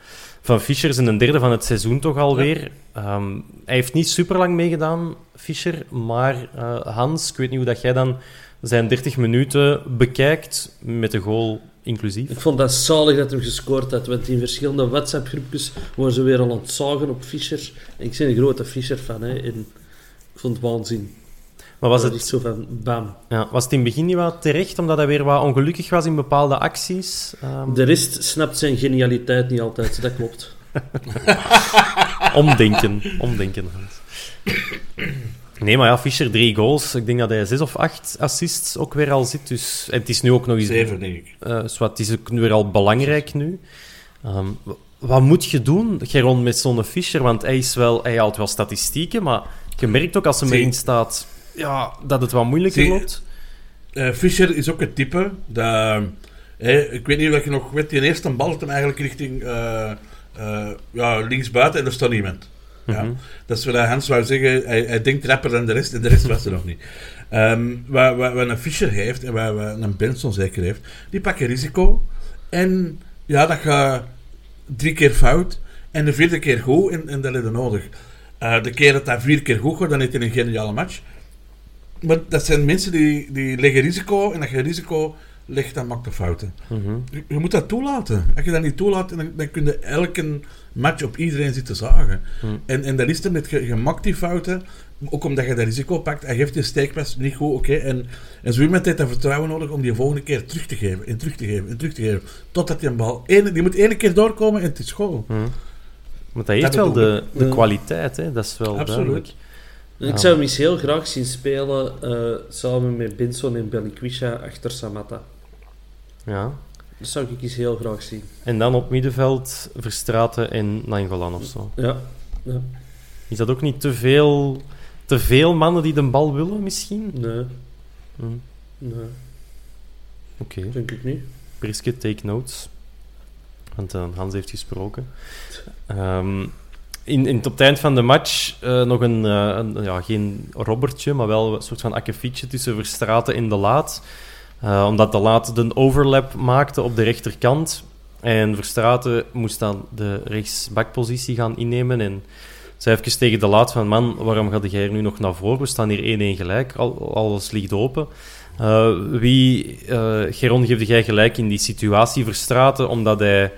van Fischer. Zijn een derde van het seizoen toch alweer. Ehm, hij heeft niet super lang meegedaan, Fischer. Maar eh, Hans, ik weet niet hoe dat jij dan zijn 30 minuten bekijkt, met de goal inclusief. Ik vond dat zalig dat hij gescoord had, want in verschillende WhatsApp-groepjes waren ze weer al aan het zagen op Fischer. En ik ben een grote Fischer-fan, hè, en ik vond het waanzin. Maar was Dat het, zo van bam. ja, was het in het begin niet wat terecht, omdat hij weer wat ongelukkig was in bepaalde acties? Ehm, De rest snapt zijn genialiteit niet altijd, dat klopt. omdenken, omdenken. Nee, maar ja, Fischer drie goals. Ik denk dat hij zes of acht assists ook weer al zit. Dus, en het is nu ook nog eens... Zeven, denk ik. eh, zwart, het is ook nu weer al belangrijk nu. Ehm, wat moet je doen, Geron, met zo'n Fischer? Want hij, is wel, hij haalt wel statistieken, maar je merkt ook als hij erin staat ja, dat het wat moeilijker Zie. loopt. Eh, Fischer is ook het type dat... ik weet niet of je nog weet, die eerste bal hem eigenlijk richting eh, eh, ja, linksbuiten en er staat niemand. Ja. Mhm. Dat is wat Hans wou zeggen, hij, hij denkt rapper dan de rest en de rest was er nog niet. Ehm, wat, wat, wat een Fischer heeft en wat, wat een Benson zeker heeft, die pakken risico en ja, dat gaat drie keer fout en de vierde keer goed en, en dat is nodig. Eh, de keer dat dat vier keer goed gaat, dan heeft hij een geniale match. Maar dat zijn mensen die, die leggen risico en als je risico legt, dan maakt de fouten. Mhm. Je, je moet dat toelaten. Als je dat niet toelaat, dan, dan kun je elke match op iedereen zitten zagen. En, en dat is het met, je, je maakt die fouten, ook omdat je dat risico pakt. Hij geeft je steekpas niet goed, oké. En, en zo iemand heeft dat vertrouwen nodig om die volgende keer terug te geven, en terug te geven, en terug te geven. Totdat die een bal... Ene, die moet één keer doorkomen en het is school. Want hij heeft Dat wel de, de kwaliteit, hè? dat is wel Absoluut. duidelijk. Ik Ja. zou hem eens heel graag zien spelen eh, samen met Benson en Belikwisha achter Samatta. Ja. Dat zou ik eens heel graag zien. En dan op middenveld Verstraten en Nangolan of zo. Ja, ja. Is dat ook niet te veel, te veel mannen die de bal willen, misschien? nee, Hm, nee, Oké. denk ik niet. Priske, take notes. Want eh, Hans heeft gesproken. Ehm, in, in, het eind van de match eh, nog een, eh, een, ja, geen robbertje, maar wel een soort van akkefietje tussen Verstraten en De Laat. Eh, omdat De Laat de overlap maakte op de rechterkant. En Verstraten moest dan de rechtsbakpositie gaan innemen. En zei even tegen De Laat van... Man, waarom ga jij er nu nog naar voren? We staan hier 1-1 gelijk. Al, alles ligt open. Wie, Geron, geefde jij gelijk in die situatie Verstraten, omdat hij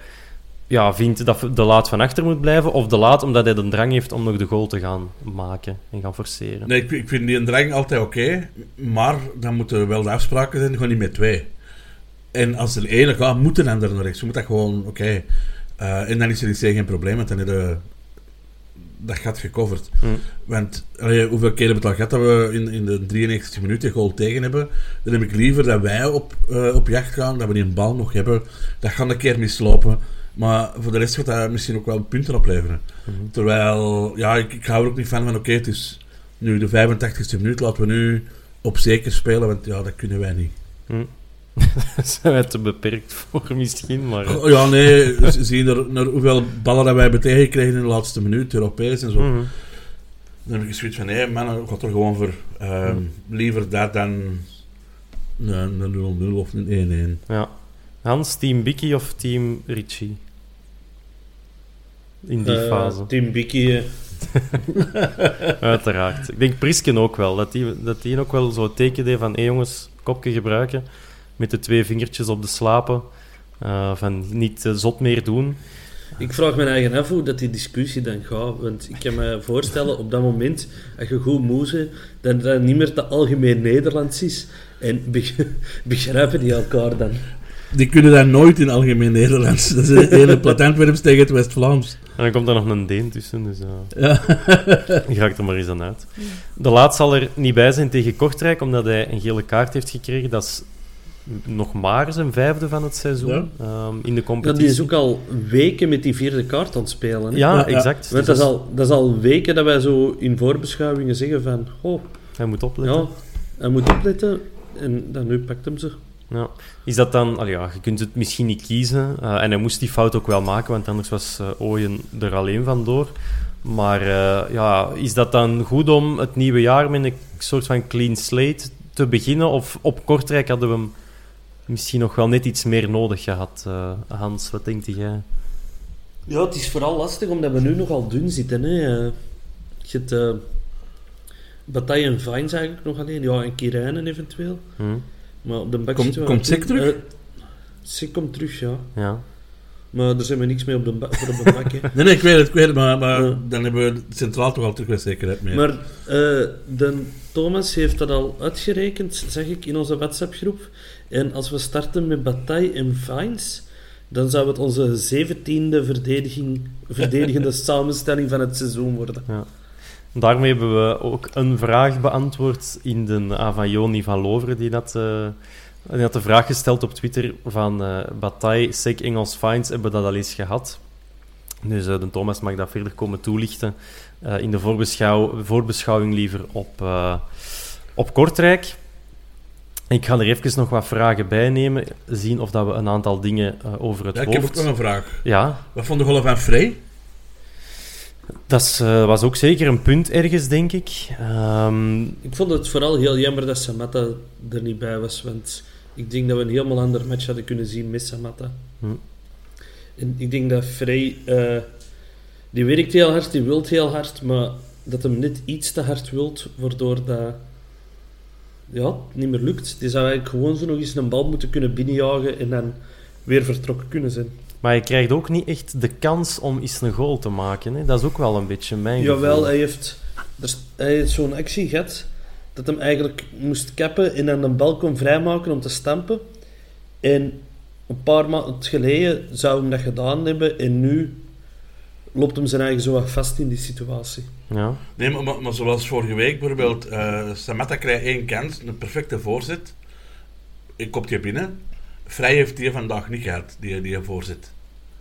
ja, vindt dat de laat van achter moet blijven, of de laat omdat hij de drang heeft om nog de goal te gaan maken en gaan forceren? Nee, ik, ik vind die een drang altijd oké, maar dan moeten wel de afspraken zijn, gewoon niet met twee. En als er ene gaat, moet een ander naar rechts. Je moet dat gewoon, oké. Eh, en dan is er in zee geen probleem, want dan heb je dat gat gecoverd. Hm. Want allee, hoeveel keer hebben we het al gehad dat we in, in de 93 minuten goal tegen hebben? Dan heb ik liever dat wij op, eh, op jacht gaan, dat we die een bal nog hebben. Dat gaat een keer mislopen. Maar voor de rest gaat dat misschien ook wel punten opleveren. Terwijl, ja, ik, ik hou er ook niet van van, oké, het is nu de 85ste minuut, laten we nu op zeker spelen, want ja, dat kunnen wij niet. Zijn wij te beperkt voor misschien, maar... Oh, Ja, nee, zie je naar, naar hoeveel ballen dat wij hebben tegengekregen in de laatste minuut, Europees en zo. Mhm. Dan heb ik zoiets van, nee, man, ik ga er gewoon voor ehm, liever dat dan een een 0-0 of een 1-1. Ja. Hans, team Bicky of team Richie? In die Eh, fase. Team Bicky, eh, Uiteraard. Ik denk Prisken ook wel. Dat die, dat die ook wel zo teken deed van... Hé jongens, kopje gebruiken. Met de twee vingertjes op de slapen. Eh, van niet eh, zot meer doen. Ik vraag me eigen af hoe dat die discussie dan gaat. Want ik kan me voorstellen, op dat moment, als je goed moe bent, dat dat niet meer te algemeen Nederlands is. En beg- begrijpen die elkaar dan? Die kunnen dat nooit in algemeen Nederlands. Dat is het hele Plat-Antwerps tegen het West-Vlaams. En dan komt er nog een Deen tussen. Dus eh Ja. raakt er maar eens aan uit. De laat zal er niet bij zijn tegen Kortrijk, omdat hij een gele kaart heeft gekregen. Dat is nog maar zijn vijfde van het seizoen ehm, in de Ja, competitie. die is ook al weken met die vierde kaart aan het spelen. Hè? Ja, Ja, ja. exact. Want Dus dat, is al, dat is al weken dat wij zo in voorbeschouwingen zeggen van... Oh, Hij moet opletten. ja, hij moet opletten. En dan nu pakt hem ze. Ja. Is dat dan... allee, ja, je kunt het misschien niet kiezen. eh, en hij moest die fout ook wel maken, want anders was eh Ooyen er alleen vandoor. Maar eh, ja, is dat dan goed om het nieuwe jaar met een soort van clean slate te beginnen? Of op Kortrijk hadden we hem misschien nog wel net iets meer nodig gehad? eh, Hans, wat denkt jij? Ja, het is vooral lastig omdat we nu nogal dun zitten. Hè. Je hebt Bataille en Vines eigenlijk nog alleen. Ja, en Kirijnen eventueel. Hm? Maar op de bak Komt- Sik terug? Sik komt terug, ja. Ja. Maar daar zijn we niks mee op de, ba- voor op de bak. hè. Nee, nee, ik weet het, ik weet het, maar, maar dan hebben we centraal toch al terug weer zekerheid meer. Maar de Thomas heeft dat al uitgerekend, zeg ik, in onze WhatsApp-groep. En als we starten met Bataille en Vines, dan zou het onze zeventiende verdediging, verdedigende samenstelling van het seizoen worden. Ja. Daarmee hebben we ook een vraag beantwoord in de A van Joni van Loveren. Die had, eh, die had de vraag gesteld op Twitter van eh Bataille, Sek, Engels, Fines hebben we dat al eens gehad. Dus eh, de Thomas mag dat verder komen toelichten in de voorbeschouw, voorbeschouwing liever op, op Kortrijk. Ik ga er even nog wat vragen bij nemen, zien of dat we een aantal dingen over het Ja, ik heb ook nog een vraag. Ja, Wat vond de golf van Frey? Dat is, eh, was ook zeker een punt ergens, denk ik. Ehm, Ik vond het vooral heel jammer dat Samatta er niet bij was, want ik denk dat we een helemaal ander match hadden kunnen zien met Samatta. Hm. En ik denk dat Frey, eh, die werkt heel hard, die wilt heel hard, maar dat hem net iets te hard wilt, waardoor dat ja, het niet meer lukt. Die zou eigenlijk gewoon zo nog eens een bal moeten kunnen binnenjagen en dan weer vertrokken kunnen zijn. Maar je krijgt ook niet echt de kans om eens een goal te maken. Hè? Dat is ook wel een beetje mijn Jawel, gevoel. hij heeft, er hij heeft zo'n actie gehad dat hem eigenlijk moest kappen en dan de bal kon vrijmaken om te stampen. En een paar maanden geleden zou hij dat gedaan hebben en nu loopt hem zijn eigen zo wat vast in die situatie. Ja. Nee, maar, maar, maar zoals vorige week bijvoorbeeld, eh Samatta krijgt één kans, een perfecte voorzet. Ik kop die binnen. Vrij heeft die vandaag niet gehad, die, die voorzet.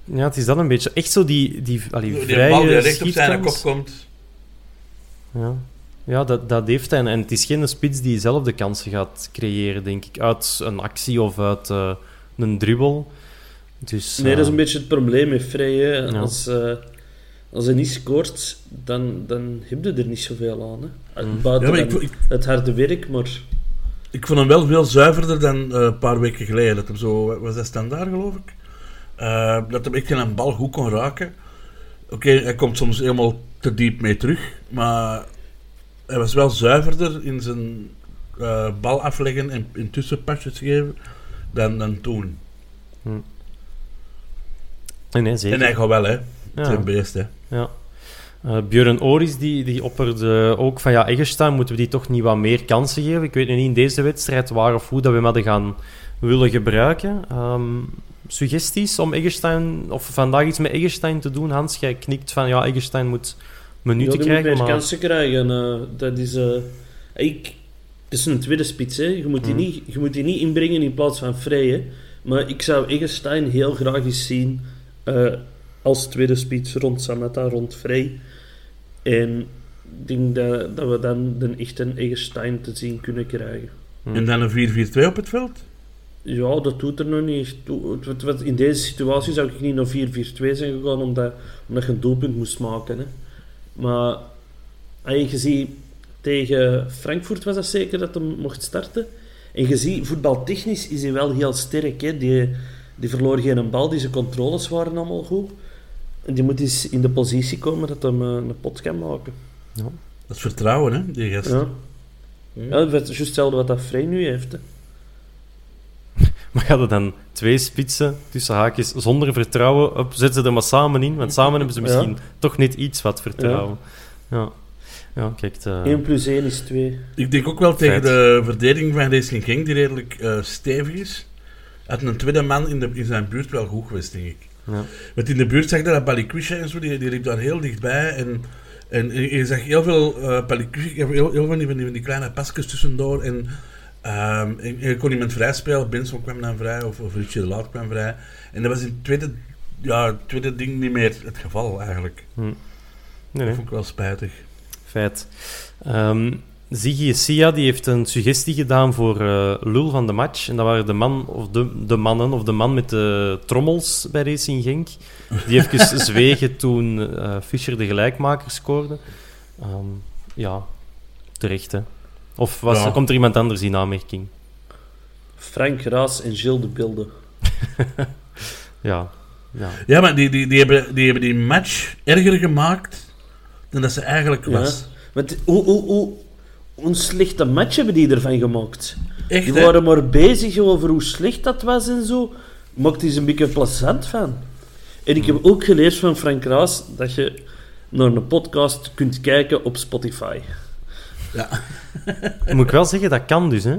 ja, het is dan een beetje echt zo die, die, allee, Die vrije bal die recht op zijn kop komt. Ja, ja dat, dat heeft hij. En het is geen spits die zelf de kansen gaat creëren, denk ik. Uit een actie of uit eh, een dribbel. Dus, Nee, dat is eh, een beetje het probleem met Vrij. Ja. Als, eh, als hij niet scoort, dan, dan heb je er niet zoveel aan. Hè. Mm. Buiten Ja, ik, ik, het harde werk, maar... ik vond hem wel veel zuiverder dan eh, een paar weken geleden. Dat hem zo, was dat standaard geloof ik? Eh, dat hem echt een bal goed kon raken. Oké, hij komt soms helemaal te diep mee terug. Maar hij was wel zuiverder in zijn eh, bal afleggen en in tussenpasjes geven dan, dan toen. Nee, zeker. En hij gaat wel, hè. Ja. Zijn beest, hè. Ja. Eh, Björn Oris die, die opperde ook van ja, Eggestein moeten we die toch niet wat meer kansen geven. Ik weet nu niet in deze wedstrijd waar of hoe dat we hem hadden gaan willen gebruiken. Ehm, suggesties om Eggestein, of vandaag iets met Eggestein te doen? Hans, jij knikt van ja, Eggestein moet Ja, minuten die moet krijgen. meer Maar... kansen krijgen. eh, dat is... eh, ik, het is een tweede spits, hè. Je moet, die Mhm. niet, je moet die niet inbrengen in plaats van Vrij, hè. Maar ik zou Eggestein heel graag eens zien als tweede spits rond Samata, rond Vrij. En ik denk dat, dat we dan de echte Eggestein te zien kunnen krijgen. En dan een 4-4-2 op het veld? Ja, dat doet er nog niet echt In deze situatie zou ik niet naar 4-4-2 zijn gegaan, omdat, omdat je een doelpunt moest maken. Hè. Maar je ziet, tegen Frankfurt was dat zeker dat hij mocht starten. En je ziet, voetbaltechnisch is hij wel heel sterk. Hè. Die, die verloor geen bal, die zijn controles waren allemaal goed. Die moet eens in de positie komen dat hij eh, een pot kan maken. Dat is vertrouwen, hè, die gast. Ja. Ja, dat is juist hetzelfde wat dat Frey nu heeft. Hè. Maar hadden dan twee spitsen tussen haakjes zonder vertrouwen op, zetten ze er maar samen in, want samen hebben ze misschien Ja. toch net iets wat vertrouwen. Ja, ja. kijk. eh, 1 plus 1 is 2. Ik denk ook wel tegen de verdediging van Racing Genk, die redelijk eh, stevig is. Had een tweede man in, de, in zijn buurt wel goed geweest, denk ik. Ja. Want in de buurt zag je dat Balikwisha en zo, die, die liep daar heel dichtbij. En, en je zag heel veel uh, heel, heel van die, van die, van die kleine pasjes tussendoor. En, ehm, en je kon iemand vrij spelen, Benson kwam dan vrij, of, of Richie de Laat kwam vrij. En dat was in het tweede, ja, het tweede ding niet meer het geval, eigenlijk. Nee, Dat nee. vond ik wel spijtig. Feit. Ehm Ziggy Sia die heeft een suggestie gedaan voor eh, Lul van de match. En dat waren de, man, of de, de mannen, of de man met de trommels bij Racing Genk. Die even zwegen toen eh, Fischer de gelijkmaker scoorde. Ehm, ja, terecht hè. Of was, Ja. komt er iemand anders in aanmerking? Frank Raas en Gilles de Bilde. Ja. ja. Ja, maar die, die, die, hebben, die hebben die match erger gemaakt dan dat ze eigenlijk was. Ja. Hoe, hoe, hoe een slechte match hebben die ervan gemaakt? Echt, Die hè? waren maar bezig over hoe slecht dat was en zo. Maakt hij ze een beetje plezant van. En ik heb ook geleerd van Frank Raas dat je naar een podcast kunt kijken op Spotify. Moet ik wel zeggen, dat kan dus hè.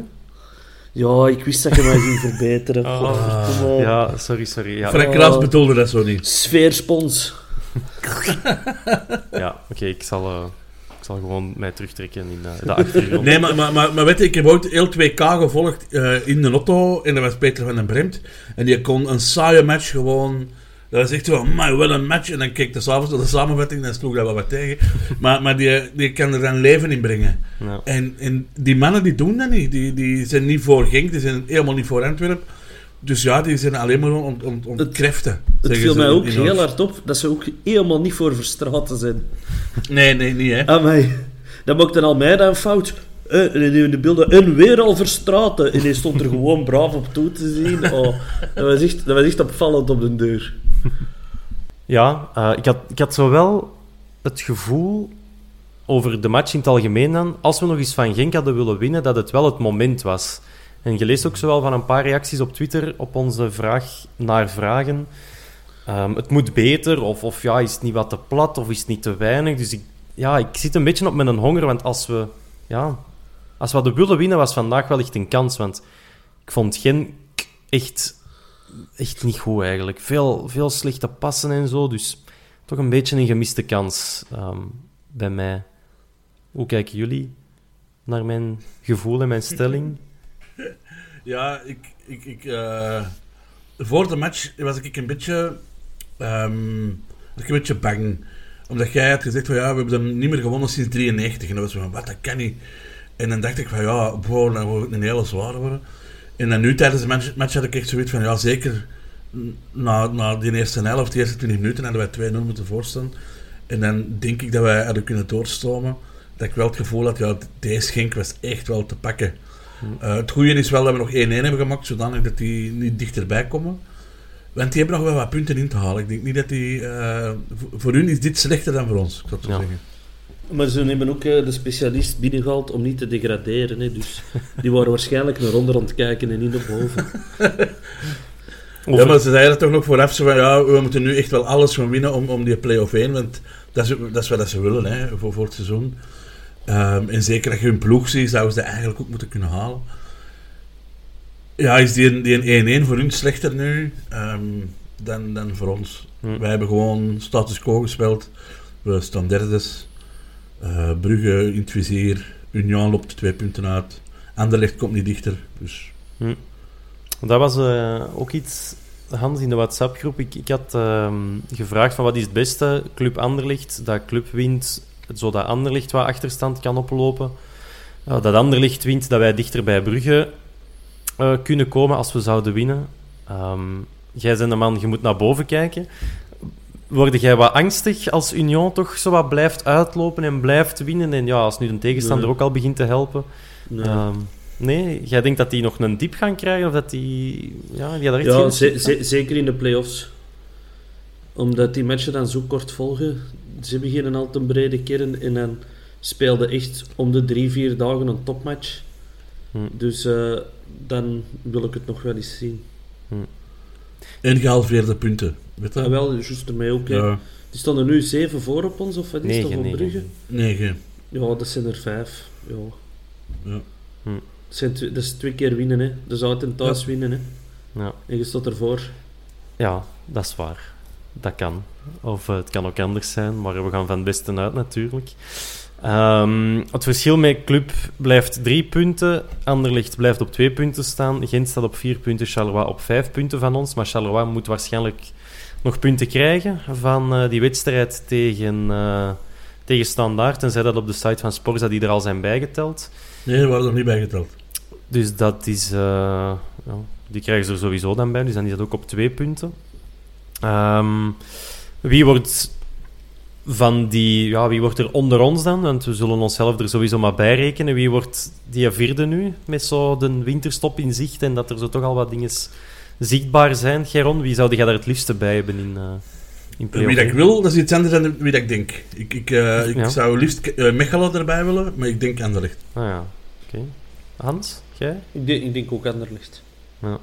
Ja, ik wist dat je mij ging verbeteren. Ah. Ja, sorry, sorry. Ja, Frank Raas bedoelde dat zo niet. Sfeerspons. ja oké, ik, zal, eh, zal gewoon mij terugtrekken in eh, de achtergrond. Nee, maar, maar, maar, maar weet je, ik heb ooit heel 2K gevolgd eh, in de Lotto. En dat was Peter van den Bremt. En die kon een saaie match gewoon... Dat was echt zo, maar wel een match. En dan keek de s'avonds naar de samenvatting en dan sloeg dat wel wat tegen. Maar, maar die, die kan er dan leven in brengen. Ja. En, en die mannen die doen dat niet. Die, die zijn niet voor Genk, die zijn helemaal niet voor Antwerpen. Dus ja, die zijn alleen maar ont, ont, ontkräften. Het zeggen viel mij ook heel hard op dat ze ook helemaal niet voor verstraten zijn. Nee, nee, niet hè. Amai. Dat maakte Almeida een fout. Eh, in de beelden, en weer al verstraten. En hij stond er gewoon braaf op toe te zien. Oh, dat, was echt, dat was echt opvallend op de deur. Ja, eh, ik, had, ik had zo wel het gevoel over de match in het algemeen dan, als we nog eens van Genk hadden willen winnen, dat het wel het moment was. En je leest ook zowel van een paar reacties op Twitter op onze vraag naar vragen. Ehm, het moet beter, of, of ja, is het niet wat te plat, of is het niet te weinig. Dus ik, ja, ik zit een beetje op mijn honger, want als we, ja, als we hadden willen winnen, was vandaag wel echt een kans. Want ik vond Genk echt echt niet goed eigenlijk. Veel, veel slechte passen en zo. Dus toch een beetje een gemiste kans ehm, bij mij. Hoe kijken jullie naar mijn gevoel en mijn stelling? Ja, ik... ik, ik eh, voor de match was ik een beetje... ehm, was ik een beetje bang. Omdat jij had gezegd van ja, we hebben hem niet meer gewonnen sinds 93. En dan was zo van, wat, dat kan niet. En dan dacht ik van ja, wow, dan wordt het een hele zware worden. En dan nu tijdens de match, match had ik echt zoiets van ja, zeker na, na die eerste helft, die eerste 20 minuten, hadden wij 2-0 moeten voorstaan. En dan denk ik dat wij hadden kunnen doorstomen. Dat ik wel het gevoel had, ja, deze Genk was echt wel te pakken. Eh, het goede is wel dat we nog 1-1 hebben gemaakt, zodanig dat die niet dichterbij komen. Want die hebben nog wel wat punten in te halen. Ik denk niet dat die... eh, voor- hun is dit slechter dan voor ons, ik zou het zo Ja. zeggen. Maar ze hebben ook eh, de specialist binnengehaald om niet te degraderen. Hè. Dus die waren waarschijnlijk naar onder aan het kijken en niet naar boven. Over- Ja, maar ze zeiden toch nog vooraf zo van, ja, we moeten nu echt wel alles gaan winnen om, om die play-off heen, want dat is, dat is wat ze willen hè, voor, voor het seizoen. Ehm, en zeker als je hun ploeg ziet, zouden ze dat eigenlijk ook moeten kunnen halen. Ja, is die, die 1-1 voor hun slechter nu ehm, dan, dan voor ons? Hm. Wij hebben gewoon status quo gespeeld. We staan derdes. Eh Brugge in het vizier. Union loopt twee punten uit. Anderlecht komt niet dichter. Dus Dat was eh, ook iets, Hans, in de WhatsApp-groep. Ik, ik had ehm, gevraagd van wat is het beste? Club Anderlicht, dat club wint, zodat Anderlicht wat achterstand kan oplopen. Dat Anderlicht wint, dat wij dichter bij Brugge eh, kunnen komen als we zouden winnen. Ehm, jij bent een man, je moet naar boven kijken. Word jij wat angstig als Union toch zo wat blijft uitlopen en blijft winnen? En ja, als nu de tegenstander Nee. ook al begint te helpen. Nee. Ehm, nee, jij denkt dat die nog een diep gaan krijgen? Of dat die... Ja, die Ja, geen- ze- ze- zeker in de play-offs. Omdat die matchen dan zo kort volgen. Ze beginnen altijd een brede kern en dan speelde echt om de drie, vier dagen een topmatch. Hm. Dus eh, dan wil ik het nog wel eens zien. en gehalveerde punten. Weet je? En wel, juist ermee ook. Ja, Die stonden nu zeven voor op ons, of wat is dat negen. Brugge? negen. Ja, dat zijn er vijf. Ja. Ja. Hm. Dat, zijn tw- dat is twee keer winnen, hè. Dus uit en thuis winnen, hè. Ja. En je staat ervoor. ja, dat is waar. Dat kan. Of eh, het kan ook anders zijn, maar we gaan van het beste uit natuurlijk. Ehm, het verschil met Club blijft drie punten. Anderlecht blijft op twee punten staan. Gent staat op vier punten. Charleroi op vijf punten van ons. Maar Charleroi moet waarschijnlijk nog punten krijgen van eh, die wedstrijd tegen, eh tegen Standaard. Tenzij dat op de site van Sporza die er al zijn bijgeteld. Nee, we waren er niet bijgeteld. Dus dat is... ja, die krijgen ze er sowieso dan bij, dus dan is dat ook op twee punten. Ehm, wie wordt van die... Ja, wie wordt er onder ons dan? Want we zullen onszelf er sowieso maar bij rekenen. Wie wordt die vierde nu? Met zo de winterstop in zicht en dat er zo toch al wat dingen zichtbaar zijn. Geron, wie zou jij daar het liefste bij hebben in, uh, in Wie dat ik wil, dat is iets anders dan wie dat ik denk. Ik, ik, eh, ik Ja. zou liefst eh, Mechelen erbij willen, maar ik denk Anderlecht. Ah ja, oké. Hans, jij? Ik denk, ik denk ook Anderlecht. Ja.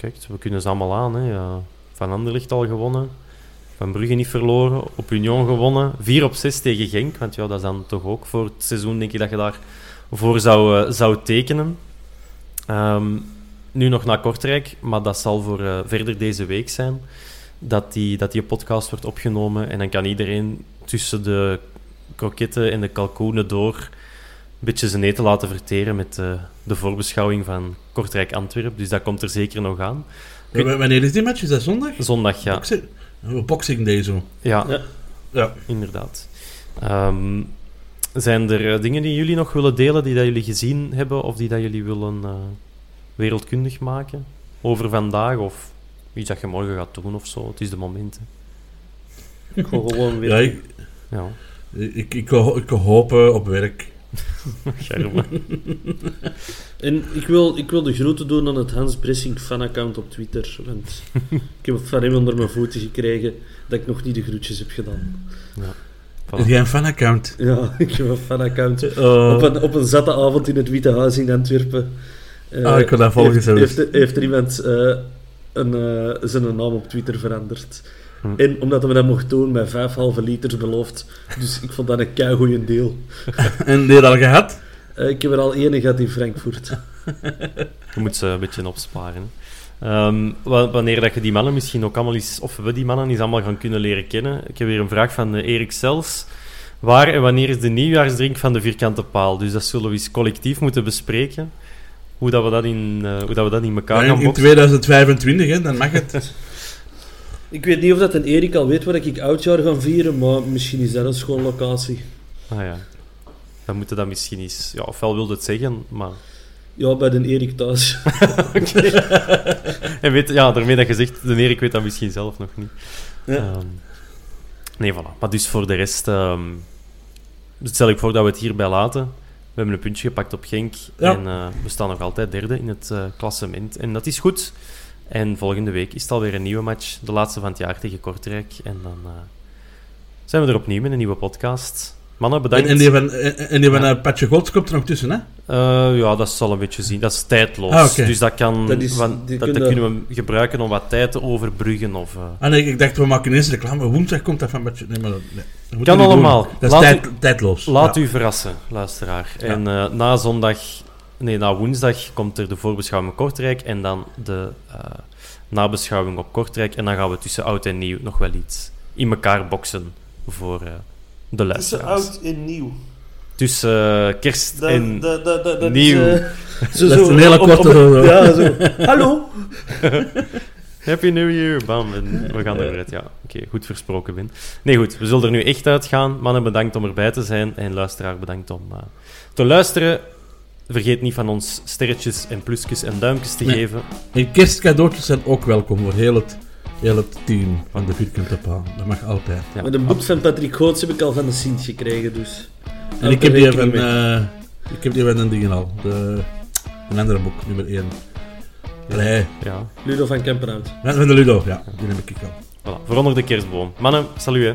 We kunnen ze allemaal aan. Hè. Van Anderlicht al gewonnen. Van Brugge niet verloren. Op Union gewonnen. 4 op 6 tegen Genk. Want ja, dat is dan toch ook voor het seizoen, denk ik, dat je daar voor zou, eh, zou tekenen. Ehm, nu nog naar Kortrijk, maar dat zal voor eh, verder deze week zijn. Dat die, dat die podcast wordt opgenomen. En dan kan iedereen tussen de kroketten en de kalkoenen door beetje zijn eten laten verteren met eh, de voorbeschouwing van Kortrijk-Antwerpen. Dus dat komt er zeker nog aan. W- Wanneer is die match? Is dat zondag? Zondag, ja. Boxing, oh, boxing day zo. Ja, Ja. Ja. inderdaad. Ehm, zijn er eh, dingen die jullie nog willen delen, die dat jullie gezien hebben, of die dat jullie willen eh, wereldkundig maken over vandaag, of iets dat je morgen gaat doen of zo? Het is de moment. hè. Ik ga gewoon weer... Ja, ik, Ja, ik, ik, ho- ik hoop eh, op werk. En ik wil, ik wil de groeten doen aan het Hans Bressing fanaccount op Twitter. Want ik heb van hem onder mijn voeten gekregen dat ik nog niet de groetjes heb gedaan. Voilà. Is jij een fanaccount? Ja, ik heb een fanaccount. Oh. Op, een, op een zatte avond in het Witte Huis in Antwerpen. eh, Ah, ik wil dat volgen heeft, zelfs. heeft, heeft er iemand eh, een, eh, zijn naam op Twitter veranderd. Hm. En omdat we dat mocht doen, met vijf halve liters beloofd. Dus ik vond dat een keigoeie deel. En die al gehad? Eh, ik heb er al één gehad in Frankfurt. Je moet ze een beetje opsparen. Ehm, wa- wanneer dat je die mannen misschien ook allemaal eens, of we die mannen eens allemaal gaan kunnen leren kennen. Ik heb weer een vraag van eh, Erik Sels. Waar en wanneer is de nieuwjaarsdrink van de vierkante paal? Dus dat zullen we eens collectief moeten bespreken. Hoe dat we dat in, eh, hoe dat we dat in elkaar gaan in, in boksen. 2025, hè, dan mag het. Ik weet niet of dat een Erik al weet waar ik oudjaar ga vieren, maar misschien is dat een schoollocatie. Ah ja. Dan moeten dat misschien eens... Ja, ofwel wilde het zeggen, maar... Ja, bij de Erik thuis. En weet, ja, daarmee dat je zegt, de Erik weet dat misschien zelf nog niet. Ja. Ehm, nee, voilà. Maar dus voor de rest ehm, stel ik voor dat we het hierbij laten. We hebben een puntje gepakt op Genk. Ja. En eh, we staan nog altijd derde in het eh, klassement. En dat is goed. En volgende week is het alweer een nieuwe match. De laatste van het jaar tegen Kortrijk. En dan eh, zijn we er opnieuw met een nieuwe podcast. Mannen, En, bedankt. en die en, die van Ja. Patje Golds komt er nog tussen, hè? Eh, ja, dat zal een beetje zien. Dat is tijdloos. Ah. Dus dat, kan, Dat is- van- die dat, dat kunnen- we gebruiken om wat tijd te overbruggen. Of, eh, Ah nee, ik dacht, we maken ineens reclame. Woensdag komt dat van Patje... Nee, maar dat, nee, Kan allemaal. doen. Dat is Laat tijd, u- tijdloos. Laat Ja. u verrassen, luisteraar. En eh, na zondag, nee, na woensdag komt er de voorbeschouwing op Kortrijk en dan de eh, nabeschouwing op Kortrijk. En dan gaan we tussen oud en nieuw nog wel iets in elkaar boksen voor eh, de luisteraars. en nieuw. Tussen kerst en nieuw. Is, zo, Dat is zo, een hele korte op-. Ja, zo. Hallo. Happy New Year, bam. En we gaan eruit. Ja, oké, goed versproken, Ben. Nee, goed, we zullen er nu echt uitgaan. Mannen, bedankt om erbij te zijn. En luisteraar, bedankt om eh, te luisteren. Vergeet niet van ons sterretjes en plusjes en duimpjes te Nee. geven. En kerstcadeautjes zijn ook welkom voor heel het, heel het team van de Vierkante Paal. Dat mag altijd. Ja. Maar de boek van Patrick Goots heb ik al van de Sint gekregen, dus... En ik heb, die van, rekening mee. eh, ik heb die van een ding al. De, een andere boek, nummer 1. Nee, Ja, Ludo van Kempenhout. van de Ludo, ja. Die heb ik al. voilà. Voor onder de kerstboom. Mannen, salut hè.